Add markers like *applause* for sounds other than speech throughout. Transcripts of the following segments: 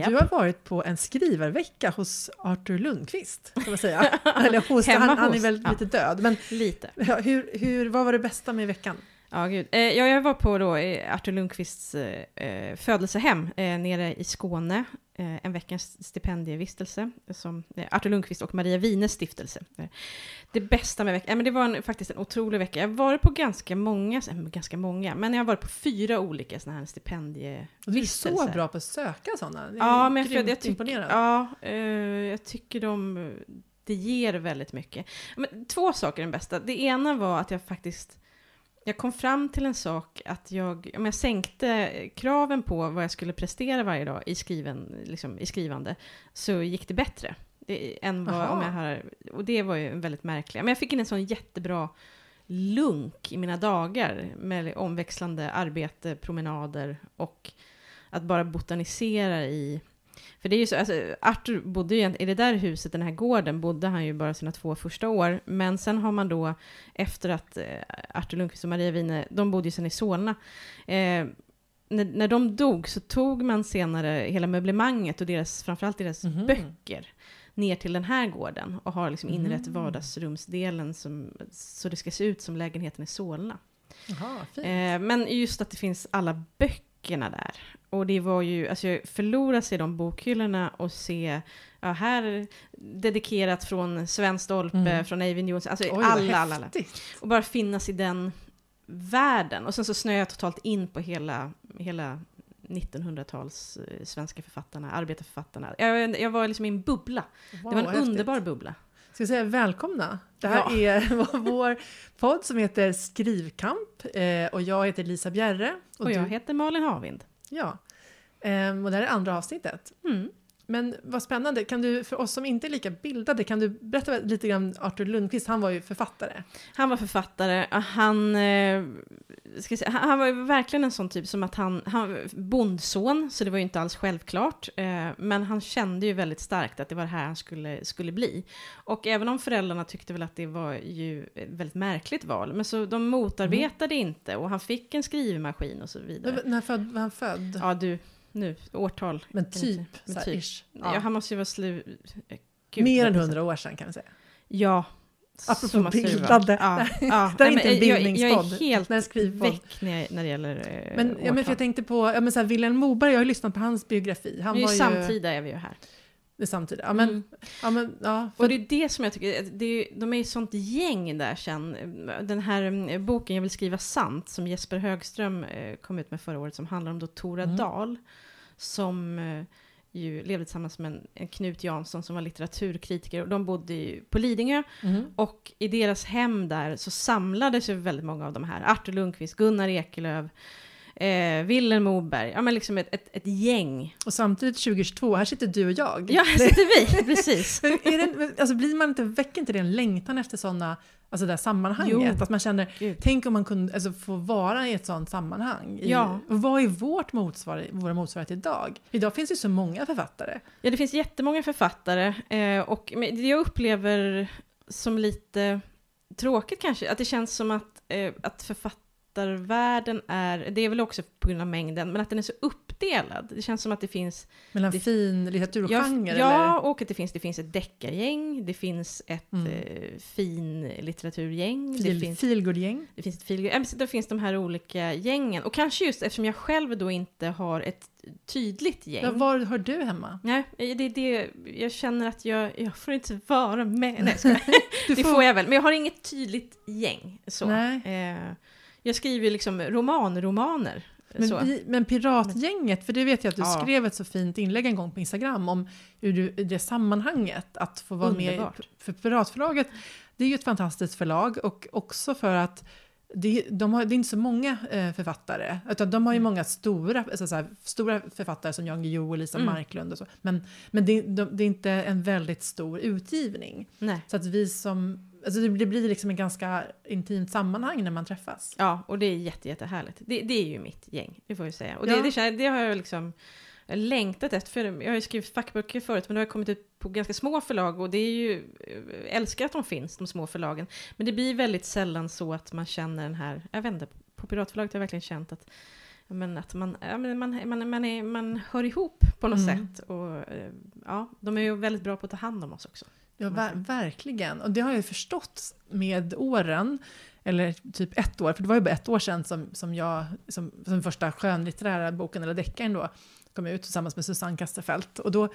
Japp. Du har varit på en skrivarvecka hos Arthur Lundqvist, kan man säga. *laughs* Eller hos, han, han är väl ja. lite död. Men Lite. hur, hur, vad var det bästa med veckan? Ja, gud. Eh, ja, jag var på då eh, Artur Lundqvists eh, eh, födelsehem eh, nere i Skåne. Eh, en veckas stipendievistelse som eh, Artur Lundqvist och Maria Wines stiftelse. Eh, Det bästa med veckan, men det var en, faktiskt en otrolig vecka. Jag har varit på ganska många, ganska många, men jag har varit på fyra olika sådana här stipendievistelser. Du är så bra på att söka sådana. Jag Ja, men jag, tycker, imponerad. ja, jag tycker de, det ger väldigt mycket. Men, två saker är den bästa. Det ena var att jag faktiskt, jag kom fram till en sak att jag, om jag sänkte kraven på vad jag skulle prestera varje dag i, skriven, liksom, i skrivande, så gick det bättre. Det, än vad Aha. om jag har, och det var ju väldigt märkligt. Men jag fick in en sån jättebra lunk i mina dagar med omväxlande arbete, promenader och att bara botanisera i för det är ju så, alltså, Arthur bodde ju, i det där huset, den här gården, bodde han ju bara sina två första år. Men sen har man då, efter att eh, Arthur Lundqvist och Maria Wine, de bodde ju sen i Solna. Eh, när, när de dog så tog man senare hela möblemanget och deras, framförallt deras Mhm. böcker ner till den här gården och har liksom inrett Mm. vardagsrumsdelen som, så det ska se ut som lägenheten i Solna. Fint. Eh, men just att det finns alla böckerna där. Och det var ju, alltså jag förlorar sig i de bokhyllorna och se, ja här dedikerat från Sven Stolpe, Mm. från Eivind Johnson, alltså Oj, alla, alla, alla. Och bara finnas i den världen. Och sen så snöade jag totalt in på hela, hela 1900-tals eh, svenska författarna, arbetarförfattarna. Jag, jag var liksom i en bubbla. Wow, det var en häftigt. underbar bubbla. Ska vi säga välkomna? Det här Ja. är *laughs* vår- podd som heter Skrivkamp eh, och jag heter Lisa Bjerre. Och, jag du, heter Malin Havind. Ja, Ehm, och det här är andra avsnittet. Mm. Men vad spännande, kan du, för oss som inte är lika bildade, kan du berätta lite grann om Arthur Lundqvist? Han var ju författare. Han var författare, han, eh, ska säga, han var ju verkligen en sån typ som att han, han bondson, så det var ju inte alls självklart, eh, men han kände ju väldigt starkt att det var det här han skulle, skulle bli. Och även om föräldrarna tyckte väl att det var ju ett väldigt märkligt val, men så de motarbetade inte och han fick en skrivmaskin och så vidare. När född, var han född? Ja, du, nu, årtal. Men typ. Men typ. ish. Ja. Ja. han måste ju vara slu... eh, Gud, Mer än hundra år sedan kan vi säga. Ja. Apropå bildade. Ja, ja. Det är inte en men jag- bildningspodd. Jag är helt är väck när, när det gäller eh, Men, ja, men för årtal. jag tänkte på, ja, men så här, Vilhelm Moberg, jag har ju lyssnat på hans biografi. Han Vi var ju samtida är vi ju här. Det samtida. Ja, men, Mm. ja, men, ja, för, Och det är det som jag tycker, det är, de är ju sånt gäng där sen. Den här mm, boken Jag vill skriva sant, som Jesper Högström eh, kom ut med förra året, som handlar om då Tora Mm. Dahl, som eh, ju levde tillsammans med en, en Knut Jansson som var litteraturkritiker. Och de bodde ju på Lidingö, Mhm. och i deras hem där så samlades ju väldigt många av de här. Artur Lundqvist, Gunnar Ekelöf, eh, Vilhelm Moberg, ja men liksom ett, ett, ett gäng. Och samtidigt 2022, här sitter du och jag. Ja, här sitter vi, *laughs* precis. Är det, alltså blir man inte, väcker inte det en längtan efter sådana, alltså det här sammanhanget? Jo. Att man känner, Gud. tänk om man kunde alltså, få vara i ett sådant sammanhang. I, Ja. och vad är vårt motsvar, våra motsvarigheter idag? Idag finns det ju så många författare. Ja, det finns jättemånga författare eh, och det jag upplever som lite tråkigt kanske, att det känns som att, eh, att författarvärlden är, det är väl också på grund av mängden, men att den är så uppdelad. Det känns som att det finns Mellan Det- fin litteratur och Ja, genre? ja eller? och att det finns, det finns ett deckargäng, det finns ett Mm. eh, fin litteraturgäng, det Feel, finns, feelgood-gäng? det finns ett fil, äh, det finns de här olika gängen. Och kanske just eftersom jag själv då inte har ett tydligt gäng. Ja, var hör du hemma? Nej, det är det, jag känner att jag, jag får inte vara med. Nej, jag *laughs* det får jag väl, men jag har inget tydligt gäng. Så. Nej. Eh, jag skriver liksom romanromaner. Men, vi, men Piratgänget, för det vet jag att du Ja. skrev ett så fint inlägg en gång på Instagram om hur du, det sammanhanget, att få vara Underbart. med. För Piratförlaget, det är ju ett fantastiskt förlag och också för att det, de har, det är inte så många eh, författare, utan de har ju Mm. många stora, alltså så här, stora författare som Jan Guillou och Lisa Mm. Marklund och så. Men, men det, de, det är inte en väldigt stor utgivning. Nej. Så att vi som, alltså det blir- det liksom ett ganska intimt sammanhang när man träffas. Ja, och det är jätte, jättehärligt. Det, det är ju mitt gäng, det får jag säga. Och Ja. det, det, det har jag liksom längtat efter. För jag har ju skrivit fackböcker förut, men det har kommit ut på ganska små förlag. Och det är ju, jag älskar att de finns, de små förlagen. Men det blir väldigt sällan så att man känner den här, jag vet inte, på Piratförlaget har jag verkligen känt att Men att man, ja, men man, man, man, är, man hör ihop på något Mm. sätt. Och eh, ja, de är ju väldigt bra på att ta hand om oss också. Ja, ver- verkligen. Och det har jag ju förstått med åren, eller typ ett år, för det var ju bara ett år sedan som, som jag, som, som första skönlitterära boken, eller deckaren då, kom ut tillsammans med Susanne Kasterfelt. Och då,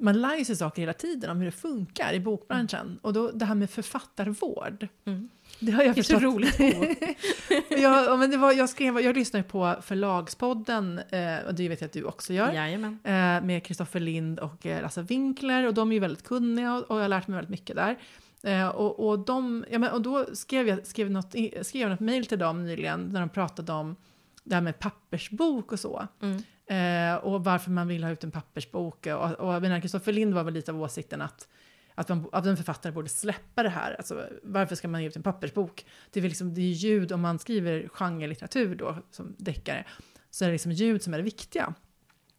man lär sig saker hela tiden om hur det funkar i bokbranschen. Och då det här med författarvård, Mm. det har jag Det förstått. roligt *laughs* jag, ja, men det var, jag, skrev, jag lyssnade på Förlagspodden, eh, och det vet jag att du också gör. Jajamän. eh, med Kristoffer Lind och eh, Lasse Winkler och de är ju väldigt kunniga och, och jag har lärt mig väldigt mycket där. Eh, och, och, de, ja, men, och då skrev jag skrev något, skrev något mejl till dem nyligen när de pratade om det här med pappersbok och så. Mm. Eh, och varför man vill ha ut en pappersbok. Och, och jag menar, Kristoffer Lind var väl lite av åsikten att, att, man, att en författare borde släppa det här. Alltså, varför ska man ge ut en pappersbok? Det är, liksom, det är ljud, om man skriver genrelitteratur då, som deckare, så är det liksom ljud som är det viktiga.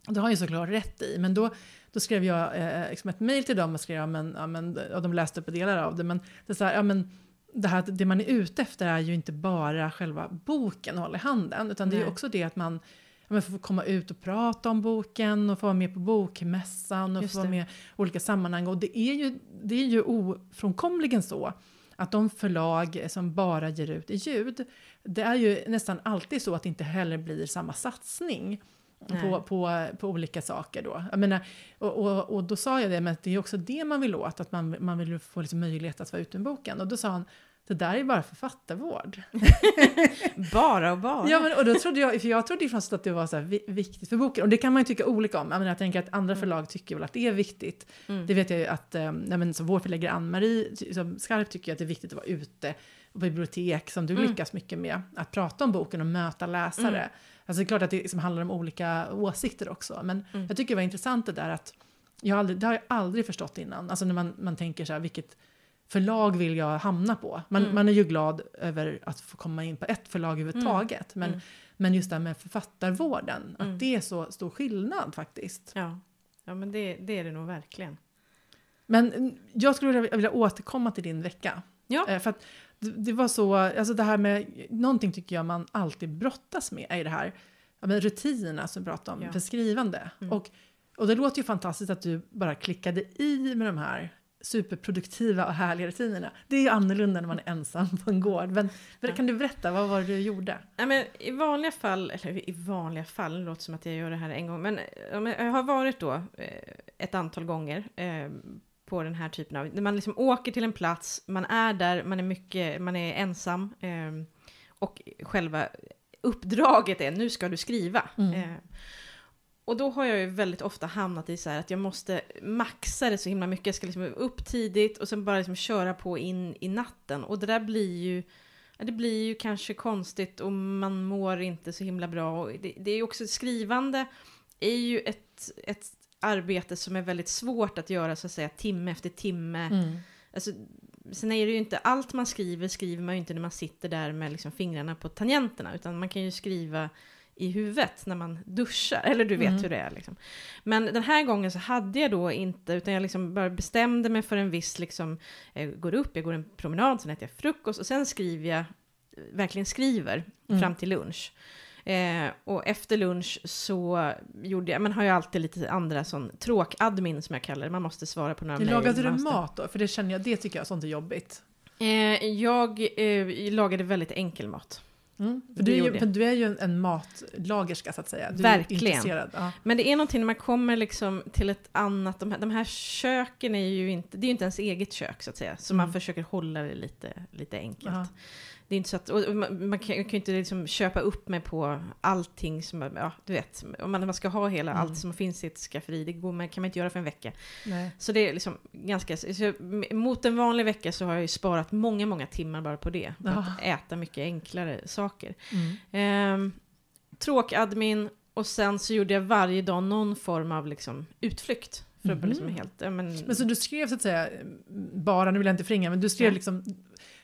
Det har jag såklart rätt i, men då, då skrev jag eh, liksom ett mejl till dem och skrev, ja, men, ja, men, och de läste på delar av det, men det är så här, ja, men det, här, det man är ute efter är ju inte bara själva boken hålla i handen, utan det är Nej. också det att man men får komma ut och prata om boken och få vara med på bokmässan och Just få vara med i olika sammanhang. Och det är ju, det är ju ofrånkomligen så att de förlag som bara ger ut i ljud, det är ju nästan alltid så att det inte heller blir samma satsning Nej. på, på, på olika saker då. Jag menar, och, och, och då sa jag det, men det är också det man vill åt, att man, man vill få liksom möjlighet att vara ute med boken. Och då sa han, det där är bara författarvård. *laughs* Bara och bara. Ja, men, och då trodde jag, för jag trodde ju att det var så viktigt för boken. Och det kan man ju tycka olika om. Jag, menar, jag tänker att andra förlag tycker väl att det är viktigt. Mm. Det vet jag ju att, eh, men, som vår förläggare Ann-Marie som Skarp tycker att det är viktigt att vara ute på bibliotek som du Mm. lyckas mycket med. Att prata om boken och möta läsare. Mm. Alltså det är klart att det liksom handlar om olika åsikter också. Men Mm. jag tycker det var intressant det där att jag aldrig, det har jag aldrig förstått innan. Alltså när man, man tänker så här, vilket förlag vill jag hamna på? Man, Mm. man är ju glad över att få komma in på ett förlag överhuvudtaget. Men, Mm. men just det här med författarvården, Mm. att det är så stor skillnad faktiskt. Ja, ja men det, det är det nog verkligen. Men mm, jag skulle vilja, återkomma till din vecka. Ja. Eh, för att det, det var så, alltså det här med, någonting tycker jag man alltid brottas med är det här, ja, men rutinerna som vi pratade om Ja. för skrivande. Mm. Och, och det låter ju fantastiskt att du bara klickade i med de här superproduktiva och härliga rutinerna. Det är ju annorlunda när man är ensam på en gård. Men Ja. kan du berätta, vad var det du gjorde? Nej, men I vanliga fall, eller i vanliga fall, det låter som att jag gör det här en gång, men ja, men jag har varit då eh, ett antal gånger eh, på den här typen av, när man liksom åker till en plats, man är där, man är mycket, man är ensam eh, och själva uppdraget är nu ska du skriva. Mm. Och då har jag ju väldigt ofta hamnat i så här att jag måste maxa det så himla mycket. Jag ska liksom upp tidigt och sen bara liksom köra på in i natten. Och det där blir ju, det blir ju kanske konstigt och man mår inte så himla bra. Och det, det är ju också skrivande är ju ett, ett arbete som är väldigt svårt att göra så att säga timme efter timme. Mm. Alltså, sen är det ju inte allt man skriver, skriver man ju inte när man sitter där med liksom fingrarna på tangenterna, utan man kan ju skriva i huvudet när man duschar, eller du vet Mm. hur det är. Liksom. Men den här gången så hade jag då inte, utan jag liksom bara bestämde mig för en viss, liksom, jag går upp, jag går en promenad, sen äter jag frukost och sen skriver jag, verkligen skriver, Mm. fram till lunch. Eh, och efter lunch så gjorde jag, man har ju alltid lite andra sån tråkadmin som jag kallar det, man måste svara på några mejl. Lagade du mat då? För det känner jag, det tycker jag sånt är jobbigt. Eh, jag eh, lagade väldigt enkel mat. Mm. För du, är ju, för du är ju en, matlagerska så att säga. Du Verkligen. Ja. Men det är någonting när man kommer liksom till ett annat, de här, de här köken är ju inte, det är ju inte ens eget kök så att säga. Så Mm. man försöker hålla det lite, lite enkelt. Aha. Det är inte så att, och man, man kan, ju inte liksom köpa upp mig på allting som, ja du vet, om man, man ska ha hela Mm. allt som finns i ett skafferi, det går, man, kan man inte göra för en vecka. Nej. Så det är liksom ganska, så, mot en vanlig vecka så har jag ju sparat många, många timmar bara på det. På Ja. att äta mycket enklare saker. Mm. Ehm, tråkadmin och sen så gjorde jag varje dag någon form av liksom utflykt. För Mhm. liksom helt, men, Men så du skrev så att säga, bara, nu vill jag inte förringa, men du skrev Ja. liksom,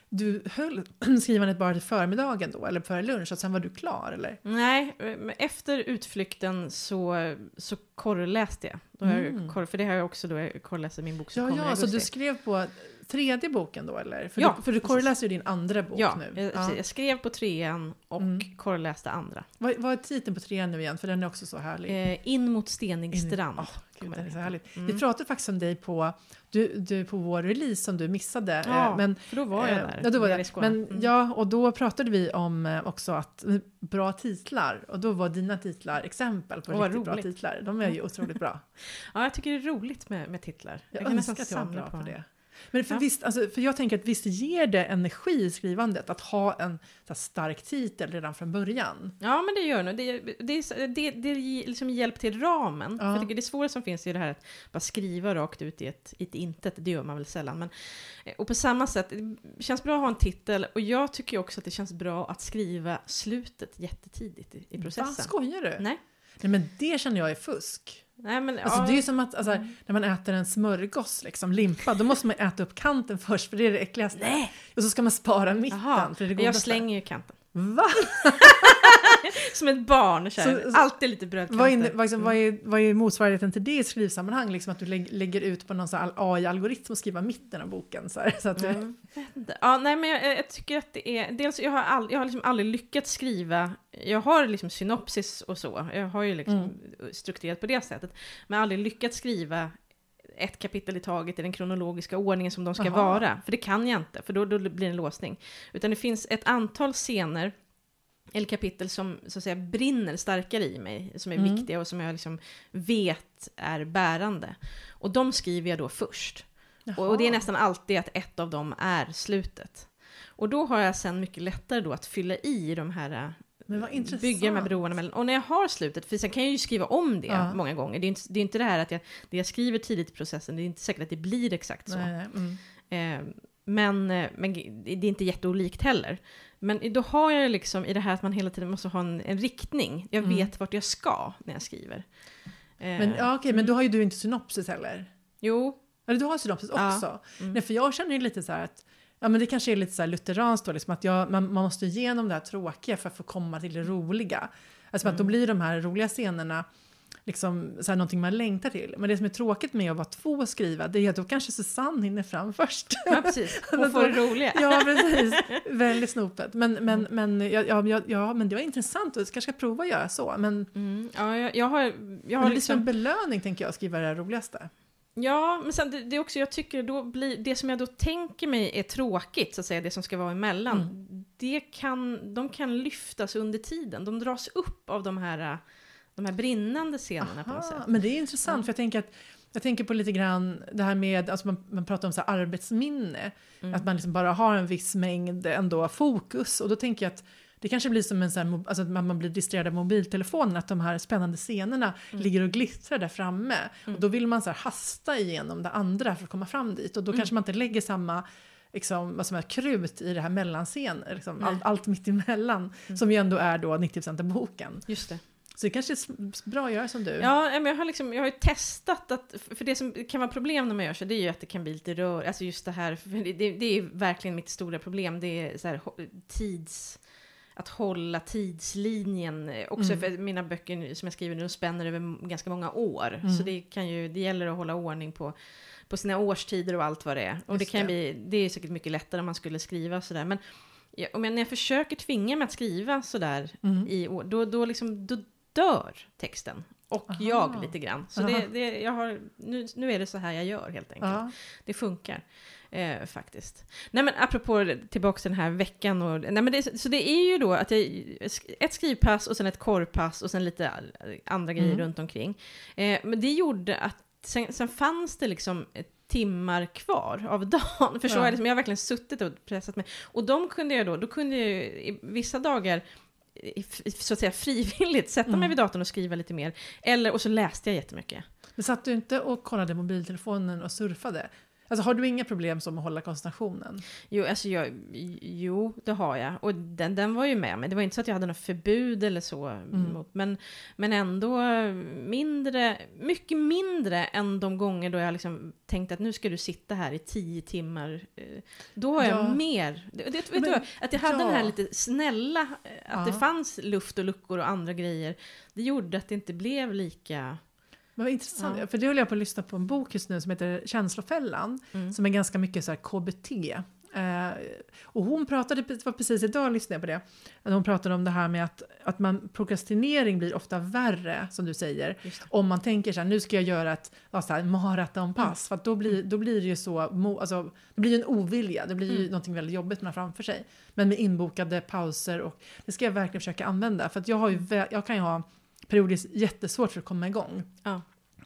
du höll *clears throat* skrivandet bara till förmiddagen då, eller före lunch, och sen var du klar, eller? Nej, efter utflykten så, så korrläste jag. Då har Mm. jag korr, för det har jag också då, jag korrläste min bok som Ja, kommer ja, så du skrev på tredje boken då eller? För Ja, du, för du korreläser ju din andra bok Ja, nu. jag, precis. jag skrev på trean och Mm. korreläste andra. Vad, vad är titeln på trean nu igen? För den är också så härlig. Eh, in mot stenig In- strand. Gud, den är så härligt. Mm. Vi pratade faktiskt om dig på, du, du, på vår release som du missade. Ja, eh, men, för då var jag eh, där. Ja, då var det. Skåne. Men, Mm. ja, och då pratade vi om eh, också att bra titlar. Och då var dina titlar exempel på vad riktigt bra roligt. titlar. De är ju otroligt bra. *laughs* ja, jag tycker det är roligt med, med titlar. Jag, nästan önskar att jag var bra på dem. det. Men för, Ja. visst, alltså, för jag tänker att visst ger det energi i skrivandet att ha en här, stark titel redan från början. Ja, men det gör nog. Det, det, det, det är liksom hjälp till ramen. För Ja. jag tycker det svåra som finns är det här att bara skriva rakt ut i ett, i ett intet. Det gör man väl sällan. Men, eh, och på samma sätt, det känns bra att ha en titel. Och jag tycker också att det känns bra att skriva slutet jättetidigt i, i Va, processen. skojar du? Nej. Nej, men det känner jag är fusk. Nej, men, Alltså, ja, Det är ju som att alltså, när man äter en smörgås, liksom, limpa, då måste man äta upp kanten först för det är det äckligaste. Nej. Och så ska man spara mitten för det är det jag slänger ju kanten. Va? *laughs* Som ett barn, så. Så- alltid lite brödkanter. Vad är, vad, liksom, vad, är, vad är motsvarigheten till det i skrivsammanhang? Liksom att du lägg, lägger ut på någon AI-algoritm och skriver mitten av boken. Så, här, så att Mm. Ja, nej, men jag, jag tycker att det är... Dels, jag har, all, jag har liksom aldrig lyckats skriva... Jag har liksom synopsis och så. Jag har ju liksom Mm. strukturerat på det sättet. Men aldrig lyckats skriva ett kapitel i taget i den kronologiska ordningen som de ska Aha. vara. För det kan jag inte, för då, då blir det en låsning. Utan det finns ett antal scener eller kapitel som så att säga brinner starkare i mig, som är Mm. viktiga och som jag liksom vet är bärande. Och de skriver jag då först. Och, och det är nästan alltid att ett av dem är slutet. Och då har jag sen mycket lättare då att fylla i de här, äh, Men vad intressant. bygga här broarna mellan. Och när jag har slutet, för sen kan jag ju skriva om det Ja. många gånger. Det är, inte, det är inte det här att jag, det jag skriver tidigt i processen, det är inte säkert att det blir exakt så. Nej, nej, mm. Eh, men, eh, men det är inte jätteolikt heller. Men då har jag liksom i det här att man hela tiden måste ha en, en riktning. Jag Mm. vet vart jag ska när jag skriver. Eh, Men, ja, okej, men då har ju du inte synopsis heller. Jo. Eller du har synopsis Ja. också. Mm. Nej, för jag känner ju lite så här att Ja men det kanske är lite så här lutheranskt då, liksom att jag, man, man måste igenom det här tråkiga för att få komma till det roliga. Alltså att då Mm. blir de här roliga scenerna liksom så här någonting man längtar till. Men det som är tråkigt med att vara två och skriva det är att då kanske Susanne hinner fram först. Ja, precis. *laughs* Och få det roliga. ja precis, *laughs* väldigt snopet. Men, men, Mm. men, ja, ja, ja, men det var intressant och jag kanske ska prova att göra så. Men, Mm, ja, jag, jag har, jag men har det blir som en liksom... belöning tänker jag att skriva det här roligaste. Ja, men sen det, det är också, jag tycker då blir, det som jag då tänker mig är tråkigt, så att säga, det som ska vara emellan, Mm. det kan, de kan lyftas under tiden. De dras upp av de här, de här brinnande scenerna på något Aha, sätt. Men det är intressant Ja. för jag tänker att jag tänker på lite grann det här med, alltså man, man pratar om så här arbetsminne, Mm. att man liksom bara har en viss mängd ändå fokus och då tänker jag att det kanske blir som en sån här, alltså att man blir distraherad av mobiltelefonen, att de här spännande scenerna Mm. ligger och glittrar där framme. Mm. Och då vill man så hasta igenom det andra för att komma fram dit och då Mm. kanske man inte lägger samma liksom, vad som är krut i det här mellanscen, liksom, allt, allt mitt emellan, Mm. som ju ändå är då 90% av boken. Just det. Så det kanske är bra att göra som du. Ja, men jag har, liksom, jag har ju testat att, för det som kan vara problem när man gör så, det är ju att det kan bli lite rör, alltså just det här, för det, det, det är verkligen mitt stora problem, det är så här tids, att hålla tidslinjen, eh, också Mm. för mina böcker som jag skriver nu, spänner över ganska många år, Mm. så det kan ju, det gäller att hålla ordning på på sina årstider och allt vad det är. Och Just det kan det. bli, det är säkert mycket lättare om man skulle skriva sådär, men om jag, när jag försöker tvinga mig att skriva sådär Mm. i år, då, då, liksom, då dör texten. Och Aha. jag lite grann. Så Aha. det, det, jag har, nu, nu är det så här jag gör helt enkelt. Ja. Det funkar eh, faktiskt. Nej men apropå tillbaka till den här veckan. Och, nej, men det, så det är ju då att jag, ett skrivpass och sen ett korvpass och sen lite andra grejer Mm. runt omkring. Eh, men det gjorde att sen, sen fanns det liksom timmar kvar av *laughs* dagen. Förstår Ja. jag? Liksom, jag har verkligen suttit och pressat mig. Och de kunde jag då, då kunde jag ju i vissa dagar så att säga frivilligt sätta mig Mm. vid datorn och skriva lite mer. Eller, och så läste jag jättemycket. Men satt du inte och kollade mobiltelefonen och surfade? Alltså har du inga problem som att hålla koncentrationen? Jo, alltså jag, jo, det har jag. Och den, den var ju med mig. Det var inte så att jag hade något förbud eller så. Mm. Mot, men, men ändå mindre, mycket mindre än de gånger då jag liksom tänkte att nu ska du sitta här i tio timmar. Eh, Då har jag Ja. mer, det, vet Men- du, att jag hade ja. den här lite snälla, att Ja. det fanns luft och luckor och andra grejer. Det gjorde att det inte blev lika Men intressant, Ja. för det håller jag på att lyssna på en bok just nu som heter Känslofällan, Mm. som är ganska mycket så här KBT. Eh, och hon pratade, det var precis idag lyssnade jag på det, att hon pratade om det här med att, att man, prokrastinering blir ofta värre, som du säger, om man tänker så här, nu ska jag göra ett så här, maratonpass, för att då blir, då blir det ju så, alltså, det blir en ovilja, det blir ju Mm. någonting väldigt jobbigt man har framför sig. Men med inbokade pauser och det ska jag verkligen försöka använda, för att jag, har ju, vä- jag kan ju ha periodiskt jättesvårt för att komma igång. Ja.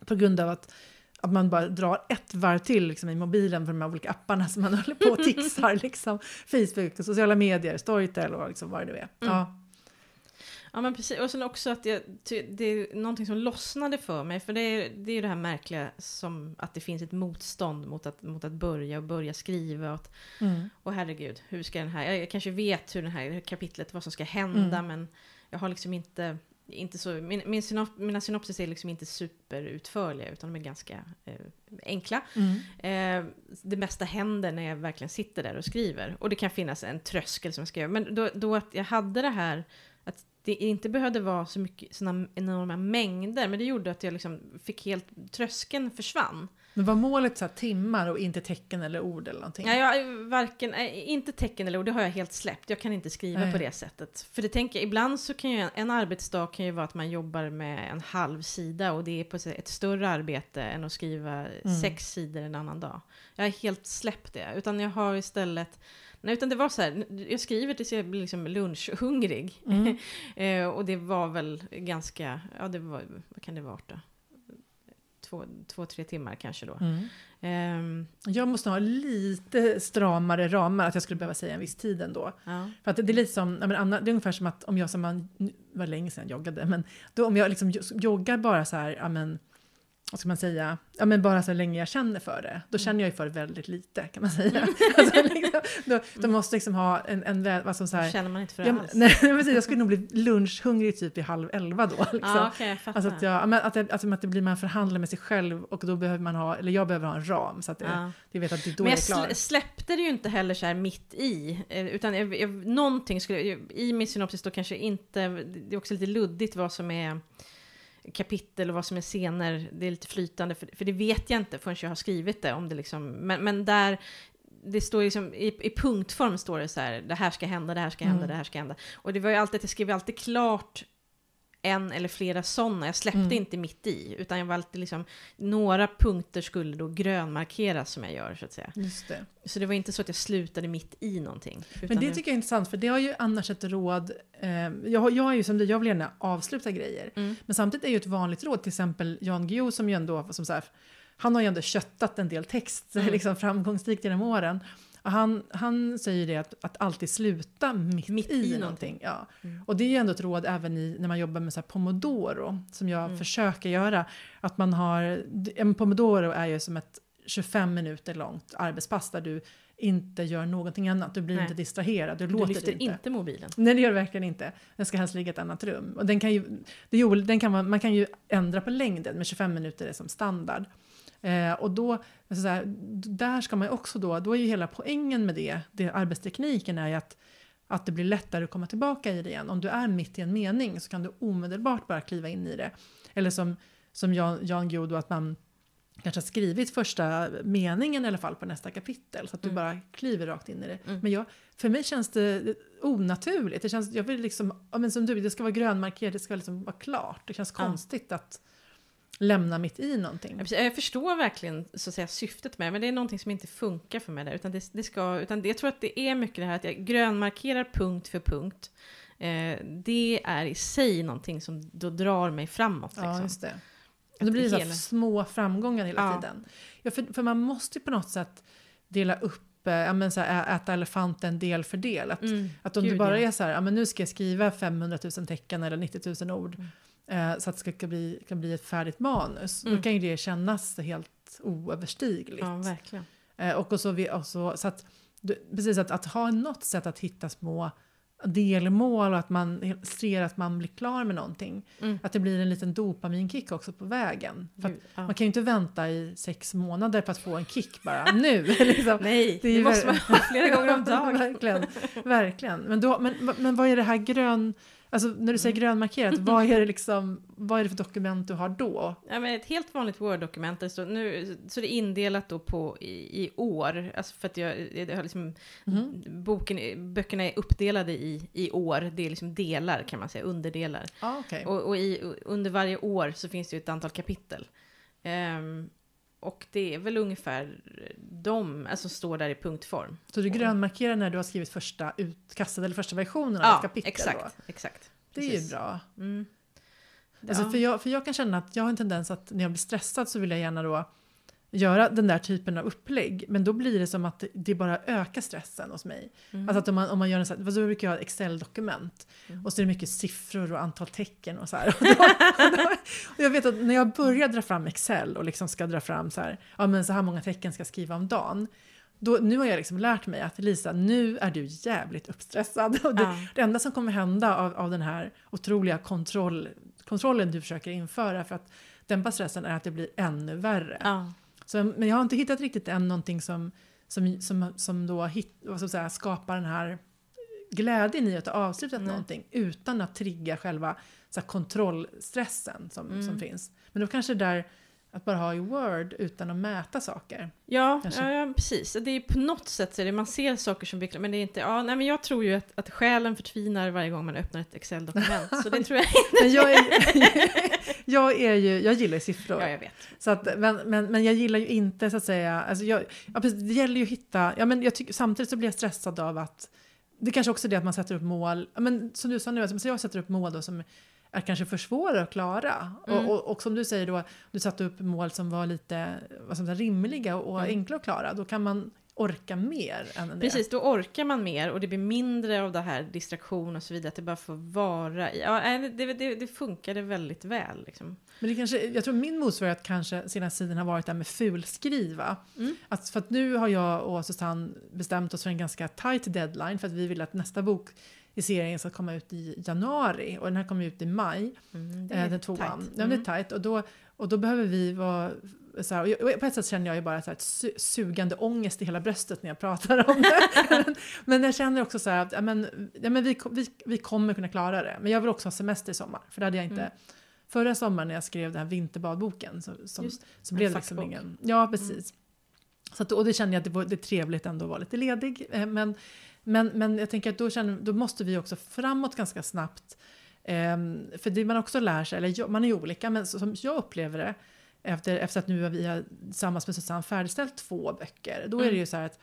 På grund av att, att man bara drar ett varv till liksom, i mobilen för de här olika apparna som man *laughs* håller på och tixar. liksom, Facebook, och sociala medier, Storytel och liksom vad det nu är. Mm. Ja. Ja men precis, och sen också att jag, det är någonting som lossnade för mig, för det är, det är det här märkliga som att det finns ett motstånd mot att, mot att börja och börja skriva. Och, att, Mm. och herregud, hur ska den här, jag, jag kanske vet hur det här kapitlet, vad som ska hända, Mm. men jag har liksom inte, inte så, min, min synop, mina synopsis är liksom inte superutförliga, utan de är ganska eh, enkla. Mm. Eh, det mesta händer när jag verkligen sitter där och skriver. Och det kan finnas en tröskel som jag ska göra. Men då, då att jag hade det här, att det inte behövde vara så mycket såna enorma mängder, men det gjorde att jag liksom fick helt, tröskeln försvann. Men var målet så timmar och inte tecken eller ord eller någonting? Ja, jag, varken, inte tecken eller ord, det har jag helt släppt. Jag kan inte skriva Nej. på det sättet. För det tänker jag, ibland så kan ju en arbetsdag kan ju vara att man jobbar med en halv sida och det är på ett större arbete än att skriva Mm. sex sidor en annan dag. Jag har helt släppt det, utan jag har istället Nej, utan det var så här, jag skriver tills jag blir liksom lunchhungrig. Mm. *laughs* eh, och det var väl ganska, ja det var, vad kan det vara då? Två, två, tre timmar kanske då. Mm. Ehm, Jag måste ha lite stramare ramar, att jag skulle behöva säga en viss tid ändå. ja. För att det är lite som, men Anna, det är ungefär som att om jag, som man, var länge sedan jag joggade, men då om jag liksom jo- joggar bara så här, ja men, vad ska man säga, ja men bara så länge jag känner för det, då känner jag ju för det väldigt lite kan man säga. *laughs* alltså, liksom, då, då måste jag liksom ha en, en som så här, känner man inte för det ja, men- alls. nej, *laughs* men jag skulle nog bli lunchhungrig typ i halv elva då. Liksom. Ja, okej, jag fattar. Alltså att, jag, ja, men att, det, alltså att det blir man förhandlar med sig själv och då behöver man ha, eller jag behöver ha en ram så att det, Ja. det vet att det är då Men jag jag är klar. sl- släppte det ju inte heller så här mitt i, eh, utan jag, jag, någonting skulle, i min synopsis då kanske inte, det är också lite luddigt vad som är kapitel och vad som är scener, det är lite flytande, för, för det vet jag inte förrän jag har skrivit det, om det liksom, men, men där, det står liksom, i, i punktform står det så här, det här ska hända, det här ska hända, Mm. det här ska hända. Och det var ju alltid att jag skrev alltid klart en eller flera sådana, jag släppte Mm. inte mitt i, utan jag alltid liksom, några punkter skulle då grönmarkeras som jag gör så att säga. Just det. Så det var inte så att jag slutade mitt i någonting. Men det tycker jag är intressant för det har ju annars ett råd, eh, jag, jag är ju som du, jag vill gärna avsluta grejer. Mm. Men samtidigt är ju ett vanligt råd, till exempel Jan Guillou som ju ändå, som så här, han har ju ändå köttat en del text Mm. *laughs* liksom framgångsrikt genom åren. Han, han säger det att, att alltid sluta mitt, Mitt i, i någonting. någonting. Ja. Mm. Och det är ju ändå ett råd även i, när man jobbar med så här pomodoro, som jag Mm. försöker göra. Att man har, en pomodoro är ju som ett 25 minuter långt arbetspass där du inte gör någonting annat, du blir Nej. inte distraherad, du, Du låter lyfter inte. inte mobilen. Nej det gör det verkligen inte. Den ska helst ligga i ett annat rum. Och den kan ju, det den kan man, man kan ju ändra på längden, men 25 minuter är som standard. Eh, och då, alltså så här, d- där ska man också då, då är ju hela poängen med det, det arbetstekniken är ju att, att det blir lättare att komma tillbaka i det igen. Om du är mitt i en mening så kan du omedelbart bara kliva in i det. Eller som, som Jan, Jan Guillou att man kanske har skrivit första meningen i alla fall på nästa kapitel så att du Mm. bara kliver rakt in i det. Mm. Men jag, för mig känns det onaturligt. Det känns, jag vill liksom, ja, men som du, det ska vara grönmarkerat, det ska liksom vara klart. Det känns Ja. konstigt att lämna mitt i någonting. Jag förstår verkligen så att säga, syftet med det, men det är någonting som inte funkar för mig där. Utan, det, det ska, utan det, jag tror att det är mycket det här att jag grönmarkerar punkt för punkt. Eh, det är i sig någonting som då drar mig framåt. Ja, Liksom. just det. Och då blir det så hela- små framgångar hela Ja. tiden. Ja, för, för man måste ju på något sätt dela upp, eh, ja, men så här, äta elefanten del för del. Att, Mm, att om du gud, bara ja. är så här, ja, men nu ska jag skriva 500 000 tecken eller 90 000 ord. Mm. Eh, så att det ska bli, kan bli ett färdigt manus. Mm. Då kan ju det kännas helt oöverstigligt. Ja, verkligen. Eh, och, och så, vi, och så, så att, du, precis att, att ha något sätt att hitta små delmål och att man ser att man blir klar med någonting. Mm. Att det blir en liten dopaminkick också på vägen. Gud, ja. Man kan ju inte vänta i sex månader på att få en kick bara nu. *laughs* liksom. Nej, Det det, måste man ha flera gånger om *laughs* dagen. verkligen, verkligen. Men, då, men, men vad är det här grön... Alltså när du säger grönmarkerat, *laughs* vad är det liksom, vad är det för dokument du har då? Ja, men ett helt vanligt Word-dokument, står- nu, så det är indelat då på i, i år, alltså för att jag, jag har liksom, Mhm. boken, böckerna är uppdelade i, i år, det är liksom delar kan man säga, underdelar. Ja, okej. Och, och i, under varje år så finns det ju ett antal kapitel. Ehm, och det är väl ungefär de, alltså står där i punktform. Så du grönmarkerar när du har skrivit första utkastet eller första versionen av Ja, ett kapitel? exakt, Då. exakt. Det är ju Precis. bra. Mm. Alltså Ja. för, jag, för jag kan känna att jag har en tendens att när jag blir stressad så vill jag gärna då göra den där typen av upplägg. Men då blir det som att det- bara ökar stressen hos mig. Mm. Alltså att om man, om man gör en sån här, så brukar jag ha Excel-dokument. Mm. Och så är det mycket siffror och antal tecken och så här. *laughs* Och, då, och, då, och jag vet att när jag börjar dra fram Excel och liksom ska dra fram så här, ja men så här många tecken ska jag skriva om dagen. Då, nu har jag liksom lärt mig att Lisa, nu är du jävligt uppstressad. *laughs* Och det, Ja. det enda som kommer hända av, av den här otroliga kontroll, kontrollen du försöker införa för att dämpa stressen är att det blir ännu värre. Ja. Så, men jag har inte hittat riktigt än någonting som, som, som, som då hit, vad ska skapar den här glädjen i att ha avslutat Nej. någonting utan att trigga själva så här, kontrollstressen som, Mm. som finns. Men då kanske det där att bara ha i Word utan att mäta saker. Ja, ja, ja, precis. Det är på något sätt så det, man ser saker som klara, men det är inte, ja, nej men jag tror ju att, att själen förtvinar varje gång man öppnar ett Excel-dokument, så det tror jag *laughs* Men jag, är, *laughs* jag, är ju, jag gillar ju siffror. Ja, jag vet. Så att, men, men, men jag gillar ju inte så att säga, alltså jag, ja, precis, det gäller ju att hitta, ja, men jag tycker, samtidigt så blir jag stressad av att, det kanske också är det att man sätter upp mål, men som du sa nu, alltså, jag sätter upp mål då som är kanske för svåra att klara. Mm. Och, och, och som du säger då, du satte upp mål som var lite vad säga, rimliga och Mm. enkla att klara, då kan man orka mer än det. Precis, då orkar man mer och det blir mindre av det här distraktion och så vidare, att det bara får vara i. Ja, det, det, det funkade väldigt väl liksom. Men det kanske, jag tror min motsvarighet kanske senaste tiden har varit det här med fulskriva. Mm. Att, för att nu har jag och Susanne bestämt oss för en ganska tight deadline för att vi vill att nästa bok i serien ska komma ut i januari och den här kommer ut i maj, Mm, det eh, är den tvåan. tajt. Ja, det är Mm. tight och då, och då behöver vi vara så här, och på ett sätt känner jag ju bara så här, ett su- sugande ångest i hela bröstet när jag pratar om det. *laughs* men, jag känner också så här att ja, men, ja, men vi, vi, vi kommer kunna klara det. Men jag vill också ha semester i sommar, för det hade jag inte Mm. Förra sommaren när jag skrev den här vinterbadboken så, som, så blev det liksom ingen... Ja, precis. Så att, och det kände jag att det, var, det är trevligt ändå att vara lite ledig. Eh, Men, men, men jag tänker att då, känner, då måste vi också framåt ganska snabbt. Ehm, för det man också lär sig, eller man är ju olika, men som jag upplever det efter, efter att nu har vi har tillsammans med Susanne färdigställt två böcker, då är det Mm. ju så här att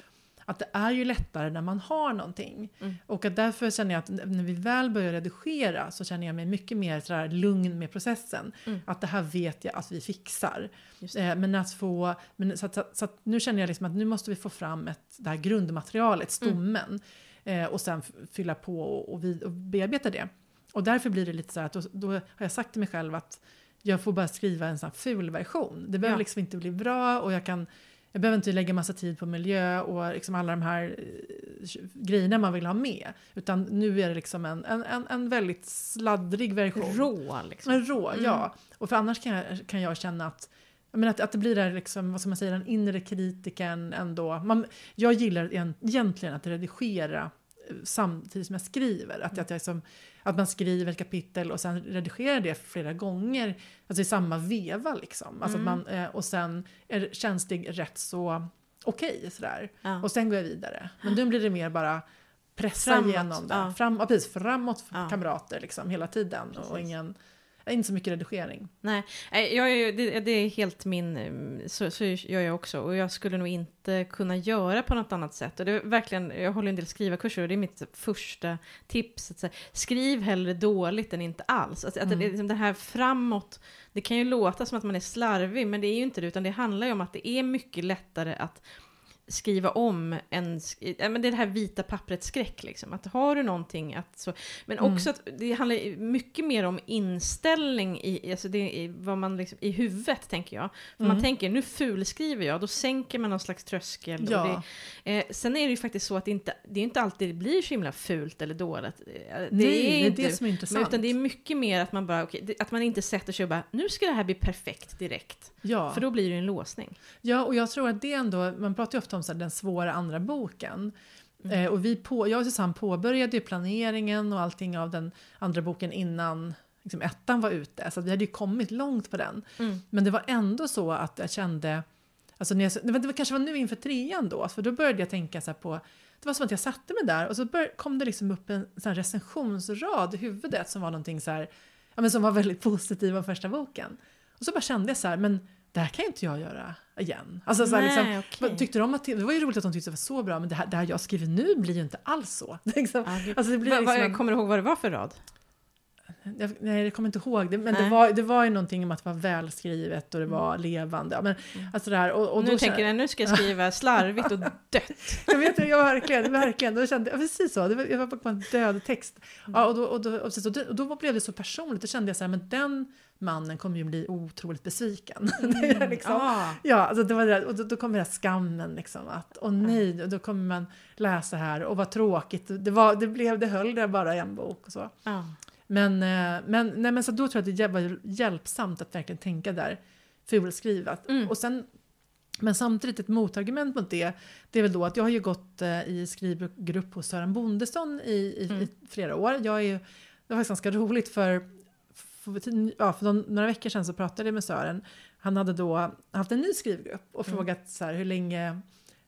att det är ju lättare när man har någonting. Mm. Och att därför känner jag att när vi väl börjar redigera så känner jag mig mycket mer så här lugn med processen. Mm. Att det här vet jag att vi fixar. Eh, men att få, men så, att, så, att, så att nu känner jag liksom att nu måste vi få fram ett, det här grundmaterialet, stommen. Eh, och sen fylla på och, och, vi, och bearbeta det. Och därför blir det lite så här att då, då har jag sagt till mig själv att jag får bara skriva en sån här ful version. Det behöver Ja. liksom inte bli bra och jag kan jag behöver inte lägga massa tid på miljö och liksom alla de här eh, grejerna man vill ha med. Utan nu är det liksom en, en, en, väldigt sladdrig version. Rå liksom. En rå, Mm. ja. Och för annars kan jag, kan jag känna att, menar att, att det blir där liksom, vad ska man säga, den inre kritiken ändå. Man, jag gillar egent- egentligen att redigera samtidigt som jag skriver. Att, Mm. att, jag liksom, att man skriver ett kapitel och sen redigerar det flera gånger, alltså i samma veva liksom. Alltså Mm. att man, eh, och sen är, känns det rätt så okej sådär. Ja. Och sen går jag vidare. Men nu blir det mer bara pressa Framåt, igenom det. ja. Fram, ja, precis, framåt Ja. kamrater liksom hela tiden. Och Precis. ingen, inte så mycket redigering. Nej, jag ju- det, det är helt min, eh, så, så gör jag också. Och jag skulle nog inte kunna göra på något annat sätt. Och det är verkligen, jag håller en del skrivarkurser och det är mitt första tips. Att säga, skriv hellre dåligt än inte alls. Att Mm. det, liksom det här framåt, det kan ju låta som att man är slarvig, men det är ju inte det. Utan det handlar ju om att det är mycket lättare att skriva om en, ja, men det är det här vita papprets skräck liksom. Att har du någonting att så, men Mm. också att det handlar mycket mer om inställning i, alltså det, är vad man liksom, i huvudet tänker jag. För Mm. man tänker nu fulskriver jag, då sänker man någon slags tröskel. Ja. det, eh, sen är det ju faktiskt så att det inte, det är inte alltid det blir så himla fult eller dåligt. Eh, Det Nej, är det är inte, det som är men, intressant. utan det är mycket mer att man bara, det- att man inte sätter sig och bara, nu ska det här bli perfekt direkt. ja. För då blir det en låsning. ja, och jag tror att det ändå, man pratar ju ofta om så här, den svåra andra boken. Eh, och vi på, jag och Susanne påbörjade ju planeringen och allting av den andra boken innan liksom, ettan var ute. Så vi hade ju kommit långt på den. Mm. Men det var ändå så att jag kände, alltså när jag, det, var, kanske var nu inför trean då, för då började jag tänka så på det var som att jag satte mig där och så bör, kom det liksom upp en sån recensionsrad i huvudet som var någonting så här, ja, men som var väldigt *laughs* positiv om första boken. Och så bara kände jag så här, men det här kan inte jag göra igen. Alltså, så här, Nej, liksom, okej. tyckte de att, det var ju roligt att de tyckte det var så bra, men det här, det här jag skriver nu blir ju inte alls så. *laughs* Liksom. Gud. Alltså, det blir Va- liksom va- en- Kommer du ihåg vad det var för rad? Jag, nej, jag kommer inte ihåg det, men det var, det var ju någonting om att det var välskrivet och det var levande. Ja, men, alltså det här, och, och nu tänker jag, nu ska jag skriva *laughs* slarvigt och dött. Jag vet jag verkligen, verkligen. Då kände jag, precis så, det var, jag var på en död text. Ja, och, då, och, då, och, precis, och, då, och då blev det så personligt, då kände jag så här, men den mannen kommer ju bli otroligt besviken. *laughs* det är liksom, Ah. Ja, alltså det var det, där- och då, då kommer den här skammen liksom att, åh nej, och då kommer man läsa här och vad tråkigt, det, var, det blev, det höll där bara en bok och så. Ja. Men, eh, men, nej, men så då tror jag att det var hjälpsamt att verkligen tänka där fulskrivet. Mm. Och sen, men samtidigt ett motargument mot det, det är väl då att jag har ju gått eh, i skrivgrupp hos Sören Bondesson i, i, Mm. i flera år. Jag är ju, det var faktiskt ganska roligt för, för, ja, för någon, några veckor sedan så pratade jag med Sören. Han hade då haft en ny skrivgrupp och Mm. frågat så här, hur länge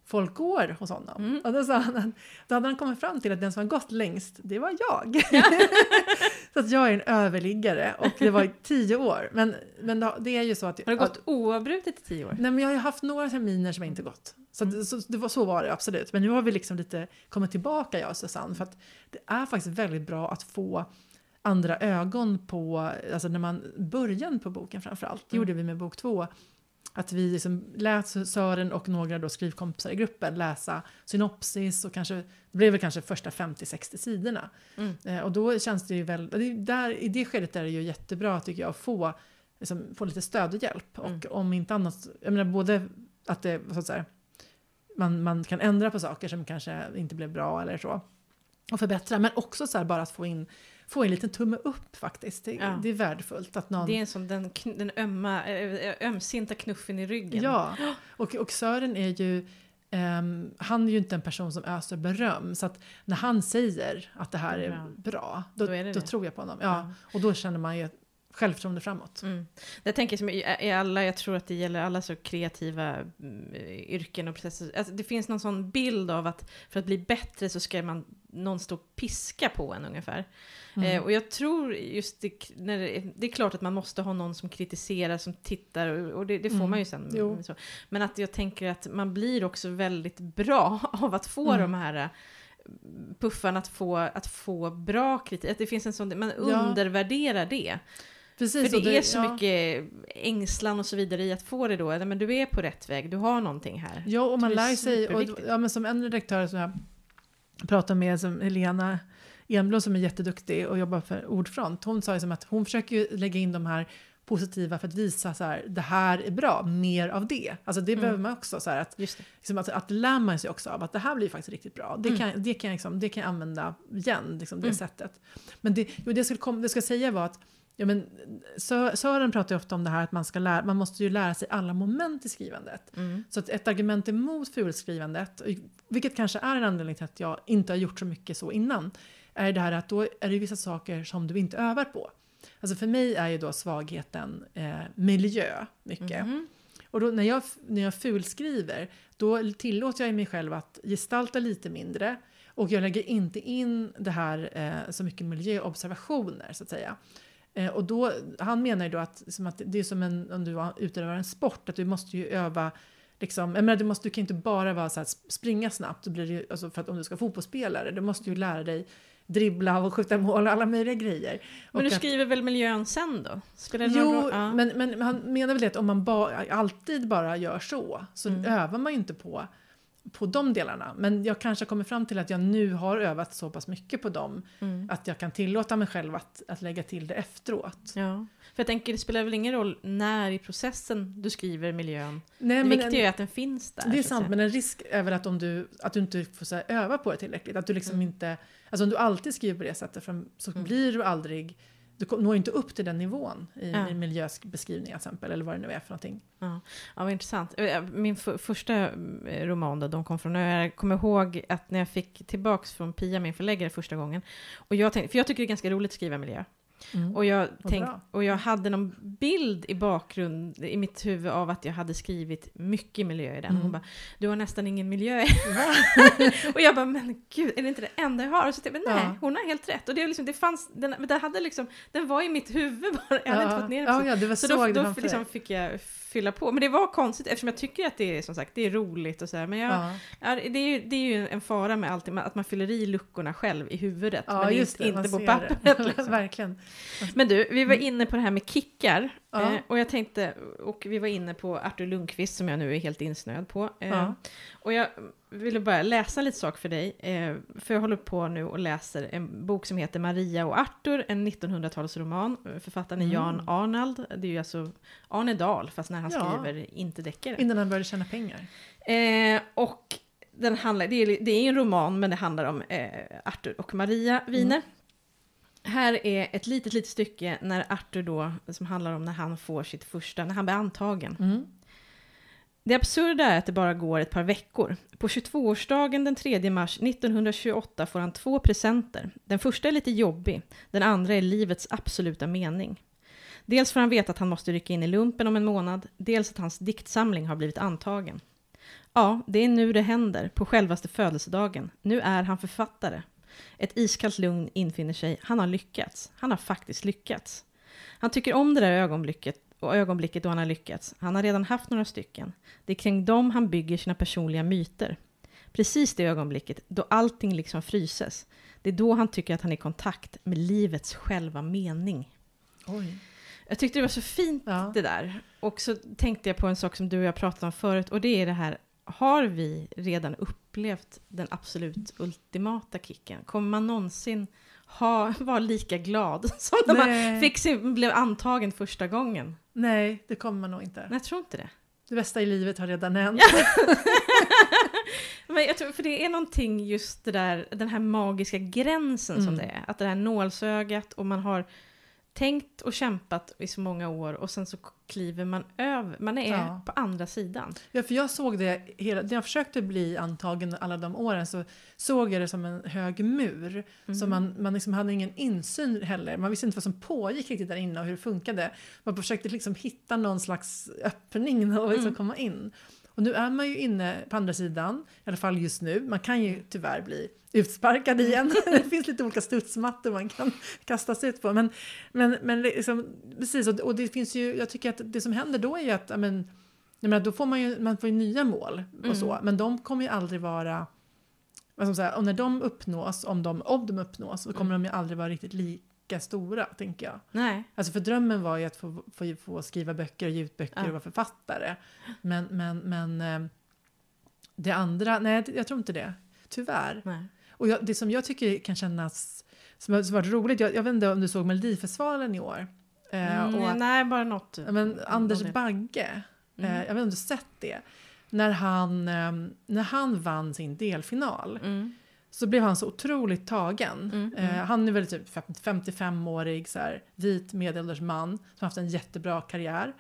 folk går hos honom. Mm. Och då, sa han, då hade han kommit fram till att den som har gått längst, det var jag. *laughs* så att jag är en överliggare och det var i *laughs* tio år. Men, men det- är ju så att... Har det gått oavbrutet i tio år? Nej, men jag har ju haft några terminer som inte gått. Så, att- så, det var, så var det absolut. Men nu har vi liksom lite kommit tillbaka, jag och Susanne. För att det är faktiskt väldigt bra att få andra ögon på, alltså när man, början på boken framförallt. Det Mm. gjorde vi med bok två. Att vi liksom lät Sören och några då skrivkompisar i gruppen läsa synopsis och kanske, det blev väl kanske första 50-60 sidorna. Mm. Eh, och då känns det ju väl, det är där, i det skedet är det ju jättebra tycker jag att få, liksom, få lite stöd och hjälp. Mm. Och om inte annat, jag menar både att det, så att säga, man, man kan ändra på saker som kanske inte blev bra eller så. Och förbättra, men också så här bara att få in, få en liten tumme upp faktiskt. Det, Ja. det är värdefullt att någon... Det är en sån, den, den ömma, ö- ömsinta knuffen i ryggen. *gasps* Ja, och, och Sören är ju, ehm, han är ju inte en person som öser beröm. Så att när han säger att det här är Bra. bra, då, Då är det då det. tror jag på honom. Ja, och då känner man ju självförtroende framåt. Mm. Jag tänker som i, i alla, jag tror att det gäller alla så kreativa mm, yrken och processer. Alltså, det finns någon sån bild av att för att bli bättre så ska man någon stå och piska på en ungefär. Mm. Eh, och jag tror just det, när det, det är klart att man måste ha någon som kritiserar, som tittar och, och det, det får Mm. man ju sen. Så. Men att jag tänker att man blir också väldigt bra *laughs* av att få Mm. de här eh, puffarna att få, att få bra kritik. Att det finns en sån, man Ja. undervärderar det. Precis, För och det är så ja. mycket ängslan och så vidare i att få det då. Men du är på rätt väg, du har någonting här. Ja, och man Det är lär sig. Och, ja, men som en redaktör som jag pratade med, som Helena Enblom som är jätteduktig och jobbar för Ordfront, hon sa ju som att hon försöker lägga in de här positiva för att visa så här, det här är bra, mer av det. Alltså det Mm. behöver man också, så här, att, liksom, att, att lär man sig också av att det här blir faktiskt riktigt bra. Det Mm. kan, det kan, jag liksom, det kan jag använda igen, liksom, det Mm. sättet. Men det, jo, det, jag skulle kom, det jag ska säga var att Ja, men Sö- Sören pratar ju ofta om det här att man, ska lära, man måste ju lära sig alla moment i skrivandet. Mm. Så att ett argument emot fulskrivandet, vilket kanske är en anledning till att jag inte har gjort så mycket så innan, är det här att då är det vissa saker som du inte övar på. Alltså för mig är ju då svagheten eh, miljö mycket. Mhm. Och då när jag, när jag fulskriver, då tillåter jag mig själv att gestalta lite mindre. Och jag lägger inte in det här eh, så mycket miljöobservationer så att säga. Eh, och då, han menar ju då att, som att det är som en, om du utövar en sport, att du måste ju öva Liksom, jag menar, du, måste, du kan inte bara vara så här, springa snabbt, blir det alltså för att om du ska vara fotbollsspelare, du måste ju lära dig dribbla och skjuta mål och alla möjliga grejer. Men du att- skriver väl miljön sen då? Spelar det Jo? Ja. men, men han menar väl det att om man ba, alltid bara gör så, så Mm. övar man ju inte på, på de delarna. Men jag kanske kommer fram till att jag nu har övat så pass mycket på dem Mm. att jag kan tillåta mig själv att, att lägga till det efteråt. Ja. För jag tänker, det spelar väl ingen roll när i processen du skriver miljön? Nej, det men viktiga en, är att den finns där. det är sant, men en risk är väl att, om du, att du inte får så här, öva på det tillräckligt. Att du liksom Mm. inte, alltså om du alltid skriver på det sättet så Mm. blir du aldrig du når inte upp till den nivån i, Ja. i miljöbeskrivningar till exempel, eller vad det nu är för någonting. Ja, ja vad intressant. Eh, Min f- första eh, roman då, De kom från öar, jag kommer ihåg att när jag fick tillbaks från Pia, min förläggare, första gången, och jag tänkte, för jag tycker det är ganska roligt att skriva miljö, Mm. och jag, tänk, och jag hade någon bild i bakgrund, i mitt huvud av att jag hade skrivit mycket miljö i den. Mm. Hon bara, du har nästan ingen miljö i *laughs* *laughs* Och jag bara, men gud, är det inte det enda jag har? Och så tänkte jag, nej, Ja. hon har helt rätt. Och det, liksom, det fanns, den, det hade liksom, den var i mitt huvud bara, jag hade inte fått ner det. ja, ja, Så så, då, då liksom fick jag fylla på. Men det var konstigt eftersom jag tycker att det är som sagt det är roligt och så här. Men jag, Ja. ja, det, är ju, det är ju en fara med allt, med att man fyller i luckorna själv i huvudet. Ja, men just inte, det, inte på pappret. *laughs* Liksom. Verkligen. Men du, vi var inne på det här med kickar. Ja. Eh, och jag tänkte, och vi var inne på Artur Lundqvist som jag nu är helt insnöad på. Eh. Och jag ville bara läsa lite sak för dig. Eh, för jag håller på nu och läser en bok som heter Maria och Artur, en 1900-talsroman. Författaren är Mm. Jan Arnald. Det är ju alltså Arne Dahl, fast när han Ja. skriver inte deckare. Innan han började tjäna pengar. Eh, och den handlar, det, är, det är en roman, men det handlar om eh, Arthur och Maria Wiener. Här är ett litet, litet stycke när Arthur då, som handlar om när han får sitt första, när han blir antagen. Mm. Det absurda är att det bara går ett par veckor. På 22-årsdagen den 3 mars 1928 får han två presenter. Den första är lite jobbig, den andra är livets absoluta mening. Dels får han veta att han måste rycka in i lumpen om en månad, dels att hans diktsamling har blivit antagen. Ja, det är nu det händer, på självaste födelsedagen. Nu är han författare. Ett iskallt lugn infinner sig. Han har lyckats. Han har faktiskt lyckats. Han tycker om det där ögonblicket och ögonblicket då han har lyckats. Han har redan haft några stycken. Det är kring dem han bygger sina personliga myter. Precis det ögonblicket då allting liksom fryses. Det är då han tycker att han är i kontakt med livets själva mening. Oj. Jag tyckte det var så fint Ja. det där. Och så tänkte jag på en sak som du och jag pratade om förut och det är det här, har vi redan upplevt den absolut ultimata kicken? Kommer man någonsin ha, vara lika glad *laughs* som när man fick sin, blev antagen första gången? Nej, det kommer man nog inte. Nej, jag tror inte det. Det bästa i livet har redan hänt. *laughs* Men jag tror, för det är någonting just det där, den här magiska gränsen som Mm. det är. Att det här nålsögat och man har tänkt och kämpat i så många år och sen så kliver man över, man är Ja. på andra sidan. Ja, för jag såg det hela, när jag försökte bli antagen alla de åren så såg jag det som en hög mur. Mm. Så man, man liksom hade ingen insyn heller. Man visste inte vad som pågick riktigt där inne och hur det funkade. Man försökte liksom hitta någon slags öppning och liksom Mm. komma in. Och nu är man ju inne på andra sidan, i alla fall just nu. Man kan ju tyvärr bli utsparkad igen. *laughs* det finns lite olika studsmattor man kan kastas ut på. Men, men, men liksom, precis, och, och det finns ju, jag tycker att det som händer då är ju att, men, jag menar, då får man ju, man får ju nya mål och så, Mm. men de kommer ju aldrig vara vad och när de uppnås, om de, om de uppnås, så kommer Mm. de ju aldrig vara riktigt lika stora, tänker jag. Nej. Alltså för drömmen var ju att få, få, få skriva böcker och ge ut böcker Ja. och vara författare. Men, men, men eh, det andra, nej jag tror inte det. Tyvärr. Nej. Och jag, det som jag tycker kan kännas som har varit roligt, jag, jag vet inte om du såg Melodifestivalen i år? Eh, Mm, och, nej, bara något. Ja, men Anders. Bagge, Mm. eh, jag vet inte om du sett det? När han, när han vann sin delfinal Mm. Så blev han så otroligt tagen. Mm, Eh, mm. han är väl typ fem- 55-årig så här, vit medelålders man som haft en jättebra karriär.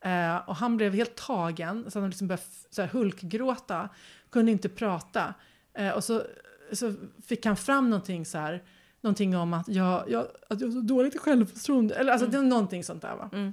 Eh, och han blev helt tagen så han liksom började så här, hulkgråta, kunde inte prata. Eh, och så, så fick han fram någonting så här, någonting om att jag, jag, att jag har så dåligt självförtroende. Eller alltså Mm. det är någonting sånt där va. Mm.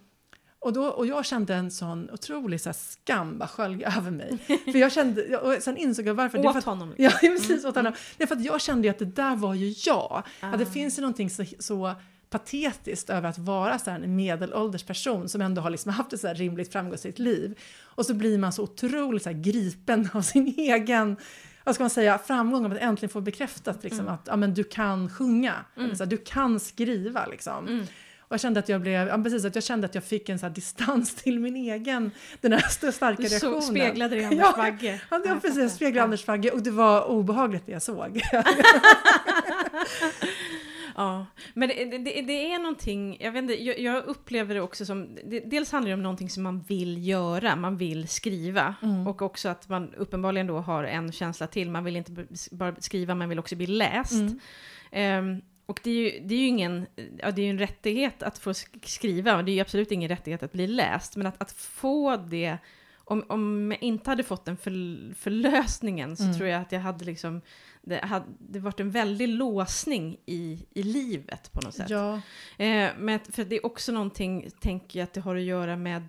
Och, då, och jag kände en sån otrolig så här, skam bara skölja *laughs* över mig. För *laughs* jag kände, och sen insåg jag varför. Det är för Åt honom. *laughs* Ja, liksom. precis. Åt honom. Det är för att jag kände ju att det där var ju jag. Att det Ah. finns ju någonting så, så patetiskt över att vara så en medelålders person som ändå har liksom haft ett så här rimligt framgångsrikt liv. Och så blir man så otroligt så gripen av sin egen vad ska man säga, framgång av att äntligen få bekräftat liksom, Mm. att ja, men du kan sjunga, Mm. eller så här, du kan skriva. Liksom. Mm. Och jag kände att jag blev, ja, precis, att jag kände att jag fick en så distans till min egen, den här st- starka Du så, reaktionen. speglade det i *laughs* Anders Ja, Bagge. Ja, jag jag precis, fattar. speglade Anders Fagge och det var obehagligt det jag såg. *laughs* Ja, men det, det, det är någonting, jag vet inte, jag, jag upplever det också som, det, dels handlar det om någonting som man vill göra, man vill skriva. Mm. Och också att man uppenbarligen då har en känsla till, man vill inte bara skriva, man vill också bli läst. Mm. Ehm, och det är, ju, det är ju ingen, ja det är en rättighet att få sk- skriva, och det är ju absolut ingen rättighet att bli läst, men att, att få det, om, om jag inte hade fått den för, förlösningen så Mm. tror jag att jag hade liksom, det hade det varit en väldig låsning i, i livet på något sätt. Ja, Eh, men för det är också någonting, tänker jag, att det har att göra med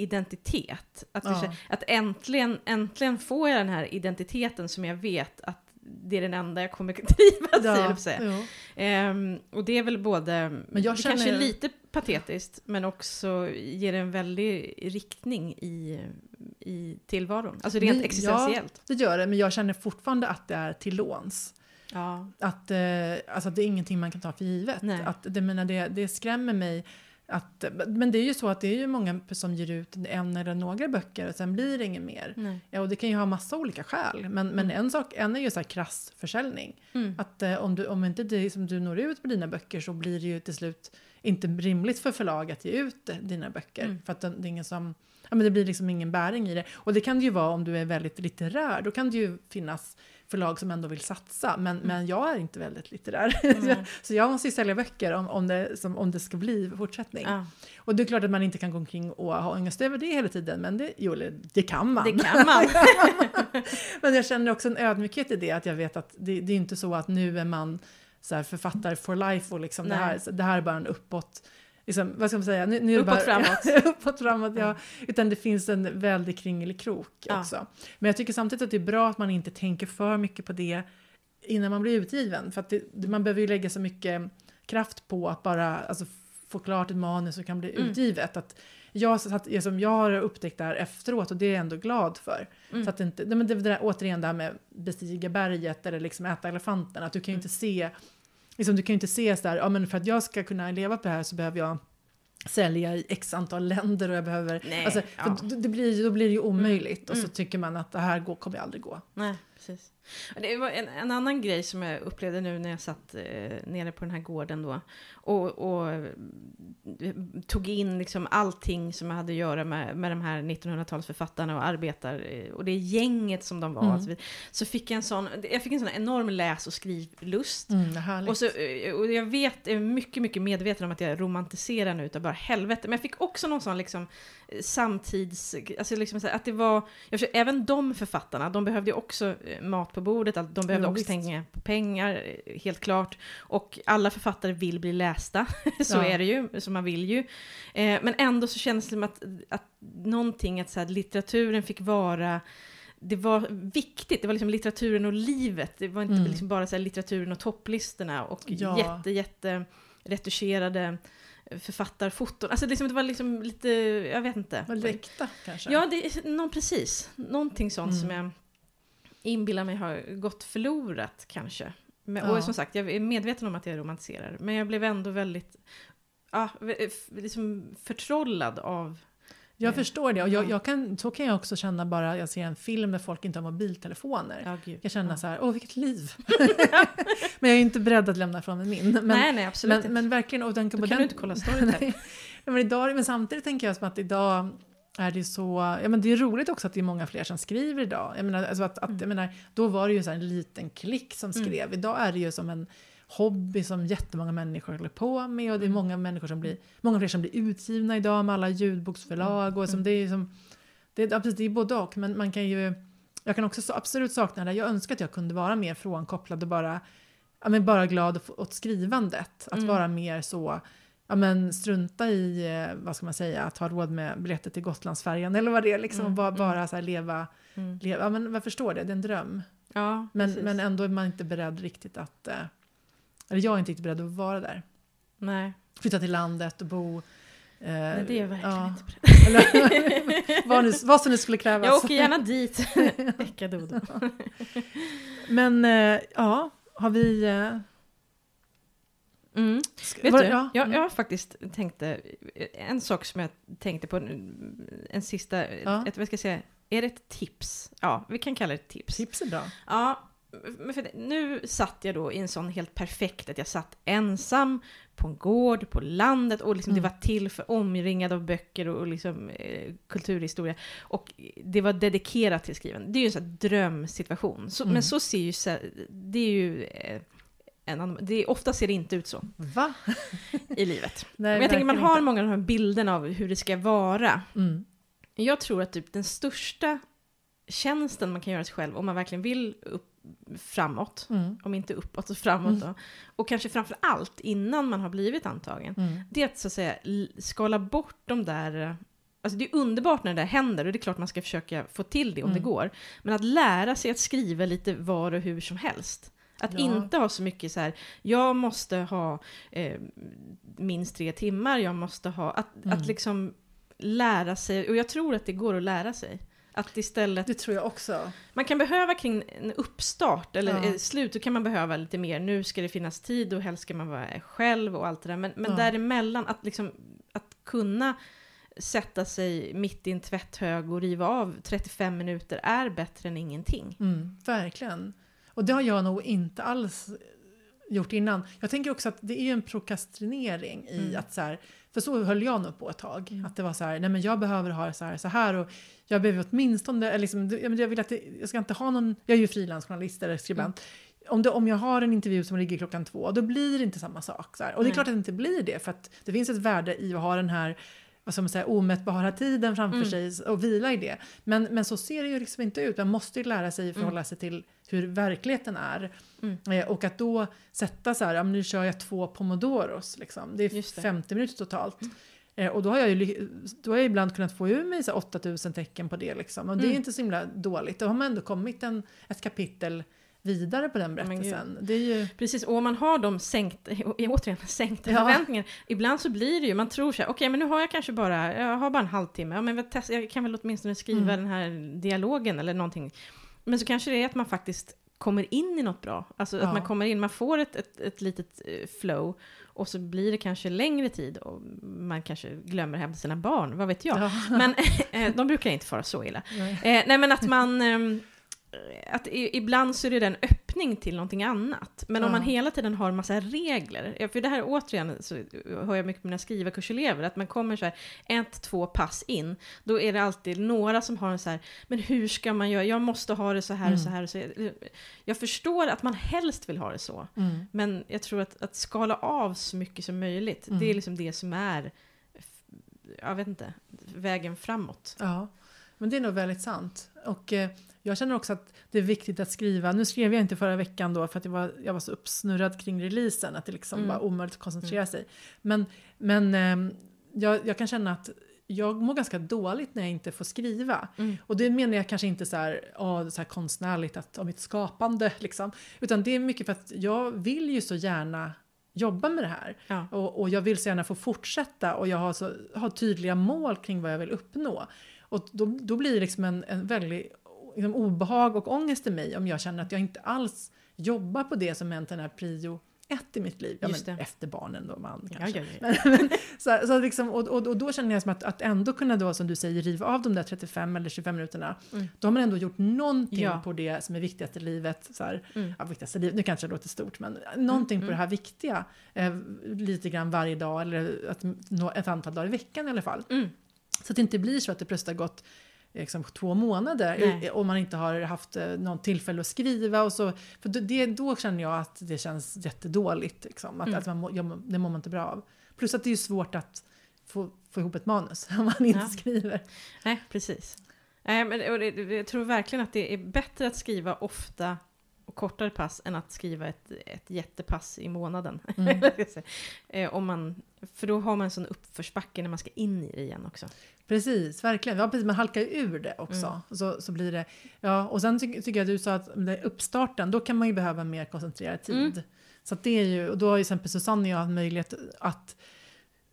identitet. Att, Ja. att äntligen, äntligen får jag den här identiteten som jag vet att det är den enda jag kommer *laughs* trivas i, ja, att säga. jo. Ehm, och det är väl både, Men jag det kanske känner- lite patetiskt, men också ger en väldig riktning i, i tillvaron. Alltså rent Men- existentiellt. det gör det, men jag känner fortfarande att det är till låns. Ja. Att, eh, alltså, det är ingenting man kan ta för givet. Nej. Att, det, menar, det, det skrämmer mig. Att, men det är ju så att det är ju många som ger ut en eller några böcker och sen blir det inget mer. Nej. Ja, och det kan ju ha massa olika skäl. Men, men Mm. en sak en är ju så här krass försäljning. Mm. Att eh, om, du, om inte det, som du når ut på dina böcker så blir det ju till slut inte rimligt för förlag att ge ut dina böcker. Mm. För att det, det är ingen som... Ja, men det blir liksom ingen bäring i det. Och det kan det ju vara om du är väldigt litterär. Då kan det ju finnas förlag som ändå vill satsa. Men, men jag är inte väldigt litterär. Mm. *laughs* så jag måste ju sälja böcker om, om, det, som, om det ska bli fortsättning. Ja. Och det är klart att man inte kan gå omkring och ha ångest över det hela tiden. Men det, jo, det kan man. Det kan *laughs* man. *laughs* Men jag känner också en ödmjukhet i det, att jag vet att det, det är inte så att nu är man så författare for life och liksom det här, det här är bara en uppåt, liksom, vad ska man säga, nu, nu det Uppåt, bara, framåt. *laughs* uppåt framåt, ja. Utan det finns en väldig kringelikrok Ja. också. Men jag tycker samtidigt att det är bra att man inte tänker för mycket på det innan man blir utgiven. För att det, det- man behöver ju lägga så mycket kraft på att bara alltså, få klart ett manus som kan bli Mm. utgivet. Att jag, så att, det som jag har upptäckt där efteråt och det är jag ändå glad för. Mm. Så att det inte, men det, det där, återigen det här med bestiga berget eller liksom äta elefanten. Att du kan ju Mm. inte se, liksom, du kan ju inte se så där, ja men för att jag ska kunna leva på det här så behöver jag sälja i x antal länder och jag behöver, Nej, alltså, ja. det, blir, då blir det ju omöjligt och så Mm. tycker man att det här går, kommer aldrig gå. Nej, precis. Det var en, en annan grej som jag upplevde nu när jag satt eh, nere på den här gården då. Och, och eh, tog in liksom allting som hade att göra med, med de här 1900-talsförfattarna och arbetar, eh, och det gänget som de var. Mm. och Så, fick jag en sån, jag fick en sån enorm läs och skrivlust. Mm. Och, så, eh, och jag vet, är mycket, mycket medveten om att jag romantiserar nu utav bara helvete. Men jag fick också någon sån liksom samtids... Alltså liksom att det var... Jag försöker, även de författarna, de behövde också eh, mat på bordet, de behövde Ja, också tänka på pengar, eh, helt klart. Och alla författare vill bli lästa, *laughs* så Ja. är det ju, så man vill ju. Eh, men ändå så känns det som att, att någonting, att så här, litteraturen fick vara det var viktigt, det var liksom litteraturen och livet. Det var inte Mm. liksom bara så litteraturen och topplistorna och Ja. jätte, jätte retuscherade författarfoton. Alltså liksom, det var liksom lite, jag vet inte. Äkta kanske? Ja, det någon, precis. Någonting sånt Mm. som jag inbillar mig har gått förlorat kanske. Men, Ja. Och som sagt, jag är medveten om att jag romantiserar. Men jag blev ändå väldigt ja, liksom förtrollad av... Jag Eh, förstår det. Och jag, ja. jag kan, så kan jag också känna bara jag ser en film där folk inte har mobiltelefoner. Ja, gud. Jag känna ja. så här, åh vilket liv. *laughs* men jag är inte beredd att lämna ifrån mig min. Men, nej, nej, absolut men, inte. men verkligen, och den, Då kan den, du inte kolla Storytel. *laughs* Nej. Ja, men, idag, men samtidigt tänker jag som att idag är det så, ja men det är roligt också att det är många fler som skriver idag. Jag menar, alltså att, att, Mm. jag menar, då var det ju så en liten klick som Mm. skrev. Idag är det ju som en hobby som jättemånga människor håller på med och det är Mm. många människor som blir, många fler som blir utgivna idag med alla ljudboksförlag och som Mm. det är som, det, är- precis, det är både och men man kan ju, jag kan också så, absolut sakna det, jag önskar att jag kunde vara mer frånkopplad och bara, ja men bara glad åt- skrivandet. Att Mm. vara mer så, ja men strunta i, eh, vad ska man säga, att ha råd med biljetter till Gotlandsfärjan eller vad det är liksom. Mm, bara, mm. bara så leva, Mm. leva, ja men jag förstår det, det är en dröm. Ja, Men, precis. men ändå är man inte beredd riktigt att, eh, eller jag är inte riktigt beredd att vara där. Nej, Flytta till landet och bo. Eh, nej, det är jag verkligen ja, inte beredd. *laughs* vad, nu, vad som nu skulle krävas. Jag åker gärna dit. *laughs* Eckadodo. Men eh, ja, har vi... Eh, Mm. Vet var- du, ja, jag, mm. jag faktiskt tänkte, en sak som jag tänkte på, en sista, Ja. ett, vad ska jag säga, är det ett tips? Ja, vi kan kalla det ett tips. Tips är bra. Ja, nu satt jag då i en sån helt perfekt, att jag satt ensam på en gård på landet och liksom Mm. det var till för omringad av böcker och, och liksom, eh, kulturhistoria. Och det var dedikerat till skriven. Det är ju en sån drömsituation. Så, Mm. Men så ser ju, det är ju eh, en ofta ser det inte ut så Va? i livet. *laughs* Nej, Men jag tänker man har inte. många av de här bilderna av hur det ska vara. Mm. Jag tror att typ den största tjänsten man kan göra sig själv om man verkligen vill upp, framåt, Mm. om inte uppåt så framåt Mm. då, och kanske framför allt innan man har blivit antagen, Mm. det är att så att säga skala bort de där Alltså det är underbart när det där händer och det är klart man ska försöka få till det om Mm. det går. Men att lära sig att skriva lite var och hur som helst. Att Ja. inte ha så mycket så här, jag måste ha eh, minst tre timmar, jag måste ha, att, Mm. att liksom lära sig, och jag tror att det går att lära sig. Att istället, Det tror jag också. man kan behöva kring en uppstart eller Ja. slut, då kan man behöva lite mer, nu ska det finnas tid och helst ska man vara själv och allt det där. Men, men Ja. däremellan, att liksom, att kunna sätta sig mitt i en tvätthög och riva av 35 minuter är bättre än ingenting. Mm, verkligen. Och det har jag nog inte alls gjort innan. Jag tänker också att det är ju en prokrastinering i Mm. att så här, för så höll jag nog på ett tag. Mm. Att det var så här, nej men jag behöver ha det så här, så här och jag behöver åtminstone, liksom, jag vill att det, jag ska inte ha någon, jag är ju frilansjournalist eller skribent. Om, det, om jag har en intervju som ligger klockan två, då blir det inte samma sak. Så här. Och det är klart att det inte blir det, för att det finns ett värde i att ha den här vad ska man säga, omätbara tiden framför Mm. sig och vila i det. Men, men så ser det ju liksom inte ut. Man måste ju lära sig Mm. förhålla sig till hur verkligheten är. Mm. Eh, och att då sätta så här, ja, nu kör jag två pomodoros, liksom. det är Just det. 50 minuter totalt. Eh, och då har jag ju då har jag ibland kunnat få ur mig så här 8000 tecken på det. Liksom. Och det är Mm. inte så himla dåligt. Då har man ändå kommit en, ett kapitel vidare på den berättelsen. Det är ju... Precis, och om man har de sänkta, *laughs* återigen sänkta Ja. förväntningar, ibland så blir det ju, man tror så här, okej men nu har jag kanske bara, jag har bara en halvtimme, ja men jag, kan väl åtminstone skriva Mm. den här dialogen eller någonting. Men så kanske det är att man faktiskt kommer in i något bra, alltså Ja. att man kommer in, man får ett, ett, ett litet eh, flow, och så blir det kanske längre tid, och man kanske glömmer hämta sina barn, vad vet jag. Ja. Men *laughs* eh, de brukar inte fara så illa. Nej. Eh, nej men att man... att ibland så är det en öppning till någonting annat. Men om man hela tiden har massa regler. För det här återigen så hör jag mycket med mina skrivarkurselever. Att man kommer så här ett, två pass in. Då är det alltid några som har en så här. Men hur ska man göra? Jag måste ha det så här och så Mm. här. Och så här. Jag förstår att man helst vill ha det så. Mm. Men jag tror att, att skala av så mycket som möjligt. Mm. Det är liksom det som är. Jag vet inte. Vägen framåt. Ja, men det är nog väldigt sant. Och eh, jag känner också att det är viktigt att skriva. Nu skrev jag inte förra veckan då för att jag var, jag var så uppsnurrad kring releasen att det liksom Mm. var omöjligt att koncentrera sig. Men, men ehm, jag, jag kan känna att jag mår ganska dåligt när jag inte får skriva. Mm. Och det menar jag kanske inte så här, åh, så här konstnärligt att, om mitt skapande *laughs* liksom. Utan det är mycket för att jag vill ju så gärna jobba med det här. Ja. Och, och jag vill så gärna få fortsätta och jag har, så, har tydliga mål kring vad jag vill uppnå. Och då, då blir det liksom en, en väldigt liksom, obehag och ångest i mig om jag känner att jag inte alls jobbar på det som egentligen är prio ett i mitt liv. Ja, men efter barnen då, man kanske. ja, ja. *laughs* Men, så, så liksom, och, och, och då känner jag som att, att ändå kunna då, som du säger, riva av de där 35 eller 25 minuterna. Mm. Då har man ändå gjort någonting på det som är viktigast i livet. Så här, Mm. ja, viktigaste livet, nu kanske det låter stort, men någonting Mm, på det här viktiga. Eh, lite grann varje dag eller att, ett antal dagar i veckan i alla fall. Mm. Så att det inte blir så att det plötsligt har gått liksom, två månader Nej. om man inte har haft eh, någon tillfälle att skriva. Och så, för det, då känner jag att det känns jättedåligt. Liksom, att, Mm. att man må, ja, det mår man inte bra av. Plus att det är svårt att få, få ihop ett manus *laughs* om man inte Ja. skriver. Nej, precis. Nej, men, och det- jag tror verkligen att det är bättre att skriva ofta och kortare pass än att skriva ett, ett jättepass i månaden. Mm. *laughs* Eh, om man, för då har man en sån uppförsbacke när man ska in i det igen också. Precis, verkligen. Ja, precis, man halkar ju ur det också. Mm. Så, så blir det, ja, och sen ty tycker jag du sa att uppstarten, då kan man ju behöva mer koncentrerad tid. Mm. Så att det är ju, och då har ju exempel Susanne och jag haft möjlighet att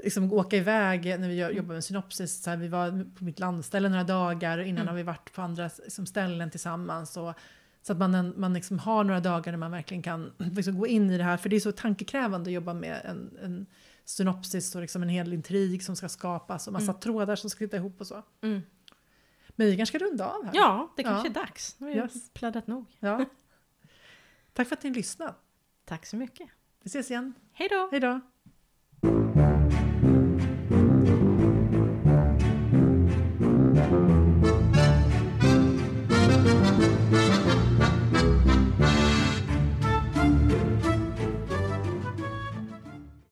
liksom åka iväg när vi Mm. jobbar med synopsis. Så här, vi var på mitt landställe några dagar och innan Mm. har vi varit på andra liksom, ställen tillsammans. Och, så att man, man liksom har några dagar där man verkligen kan *clears throat* liksom gå in i det här. För det är så tankekrävande att jobba med en, en synopsis och liksom en hel intrig som ska skapas och massa Mm. trådar som ska sitta ihop och så. Mm. Men vi kanske ska runda av här. Ja, det kanske Ja. är dags. Nu har Yes. pladdat nog. ja. *laughs* Tack för att ni lyssnade. Tack så mycket. Vi ses igen. Hej då! Hej då!